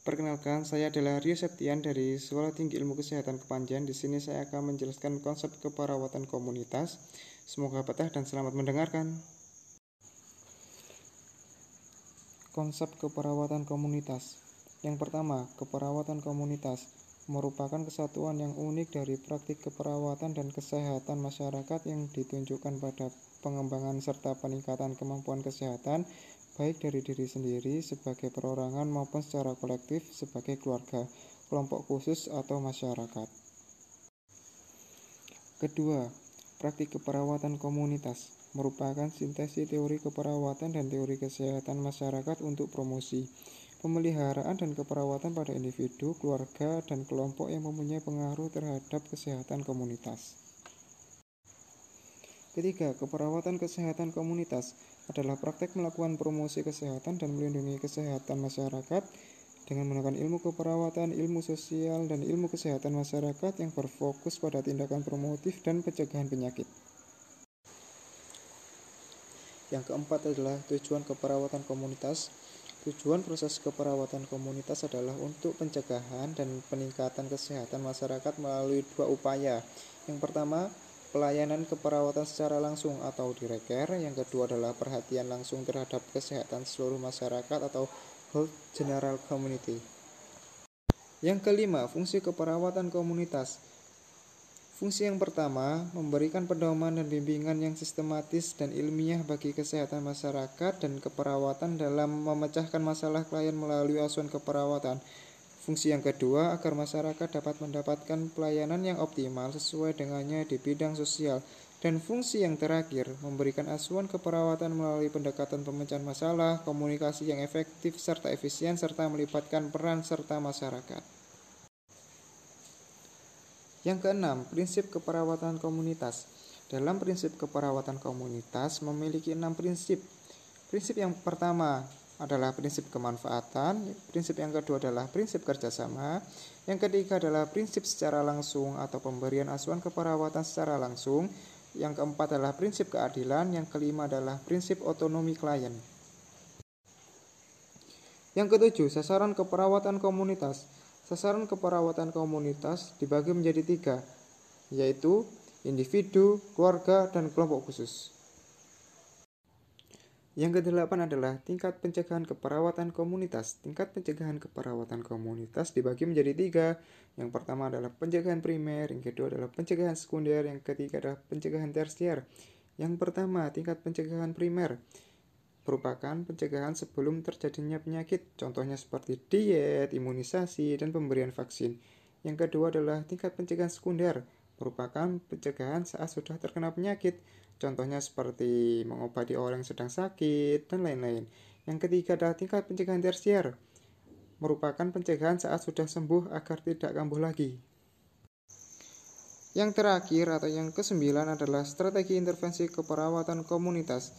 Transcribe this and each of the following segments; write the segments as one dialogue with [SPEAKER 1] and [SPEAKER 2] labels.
[SPEAKER 1] Perkenalkan, saya adalah Rio Septian dari Sekolah Tinggi Ilmu Kesehatan Kepanjen. Di sini saya akan menjelaskan konsep keperawatan komunitas. Semoga betah dan selamat mendengarkan. Konsep keperawatan komunitas. Yang pertama, keperawatan komunitas merupakan kesatuan yang unik dari praktik keperawatan dan kesehatan masyarakat yang ditunjukkan pada pengembangan serta peningkatan kemampuan kesehatan baik dari diri sendiri sebagai perorangan maupun secara kolektif sebagai keluarga, kelompok khusus atau masyarakat. Kedua, praktik keperawatan komunitas merupakan sintesis teori keperawatan dan teori kesehatan masyarakat untuk promosi pemeliharaan dan keperawatan pada individu, keluarga, dan kelompok yang mempunyai pengaruh terhadap kesehatan komunitas. Ketiga, keperawatan kesehatan komunitas adalah praktek melakukan promosi kesehatan dan melindungi kesehatan masyarakat dengan menggunakan ilmu keperawatan, ilmu sosial, dan ilmu kesehatan masyarakat yang berfokus pada tindakan promotif dan pencegahan penyakit. Yang keempat adalah tujuan keperawatan komunitas Tujuan proses keperawatan komunitas adalah untuk pencegahan dan peningkatan kesehatan masyarakat melalui dua upaya. Yang pertama, pelayanan keperawatan secara langsung atau direker. Yang kedua adalah perhatian langsung terhadap kesehatan seluruh masyarakat atau whole general community. Yang kelima, fungsi keperawatan komunitas Fungsi yang pertama, memberikan pedoman dan bimbingan yang sistematis dan ilmiah bagi kesehatan masyarakat dan keperawatan dalam memecahkan masalah klien melalui asuhan keperawatan. Fungsi yang kedua, agar masyarakat dapat mendapatkan pelayanan yang optimal sesuai dengannya di bidang sosial. Dan fungsi yang terakhir, memberikan asuhan keperawatan melalui pendekatan pemecahan masalah, komunikasi yang efektif serta efisien, serta melibatkan peran serta masyarakat. Yang keenam, prinsip keperawatan komunitas. Dalam prinsip keperawatan komunitas memiliki enam prinsip. Prinsip yang pertama adalah prinsip kemanfaatan, prinsip yang kedua adalah prinsip kerjasama, yang ketiga adalah prinsip secara langsung atau pemberian asuhan keperawatan secara langsung, yang keempat adalah prinsip keadilan, yang kelima adalah prinsip otonomi klien. Yang ketujuh, sasaran keperawatan komunitas. Sasaran keperawatan komunitas dibagi menjadi tiga, yaitu individu, keluarga, dan kelompok khusus. Yang kedelapan adalah tingkat pencegahan keperawatan komunitas. Tingkat pencegahan keperawatan komunitas dibagi menjadi tiga. Yang pertama adalah pencegahan primer, yang kedua adalah pencegahan sekunder, yang ketiga adalah pencegahan tersier. Yang pertama, tingkat pencegahan primer merupakan pencegahan sebelum terjadinya penyakit, contohnya seperti diet, imunisasi, dan pemberian vaksin. Yang kedua adalah tingkat pencegahan sekunder, merupakan pencegahan saat sudah terkena penyakit, contohnya seperti mengobati orang yang sedang sakit, dan lain-lain. Yang ketiga adalah tingkat pencegahan tersier, merupakan pencegahan saat sudah sembuh agar tidak kambuh lagi. Yang terakhir atau yang kesembilan adalah strategi intervensi keperawatan komunitas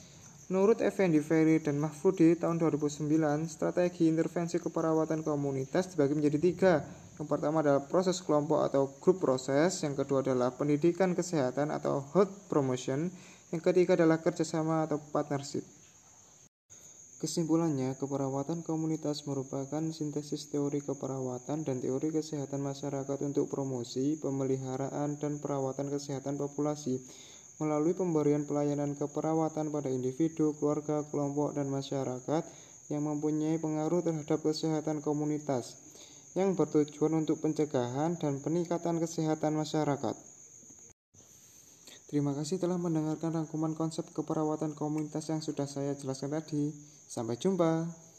[SPEAKER 1] Menurut Effendi Ferry dan Mahfudi tahun 2009, strategi intervensi keperawatan komunitas dibagi menjadi tiga. Yang pertama adalah proses kelompok atau group proses, yang kedua adalah pendidikan kesehatan atau health promotion, yang ketiga adalah kerjasama atau partnership. Kesimpulannya, keperawatan komunitas merupakan sintesis teori keperawatan dan teori kesehatan masyarakat untuk promosi, pemeliharaan, dan perawatan kesehatan populasi melalui pemberian pelayanan keperawatan pada individu, keluarga, kelompok, dan masyarakat yang mempunyai pengaruh terhadap kesehatan komunitas yang bertujuan untuk pencegahan dan peningkatan kesehatan masyarakat. Terima kasih telah mendengarkan rangkuman konsep keperawatan komunitas yang sudah saya jelaskan tadi. Sampai jumpa.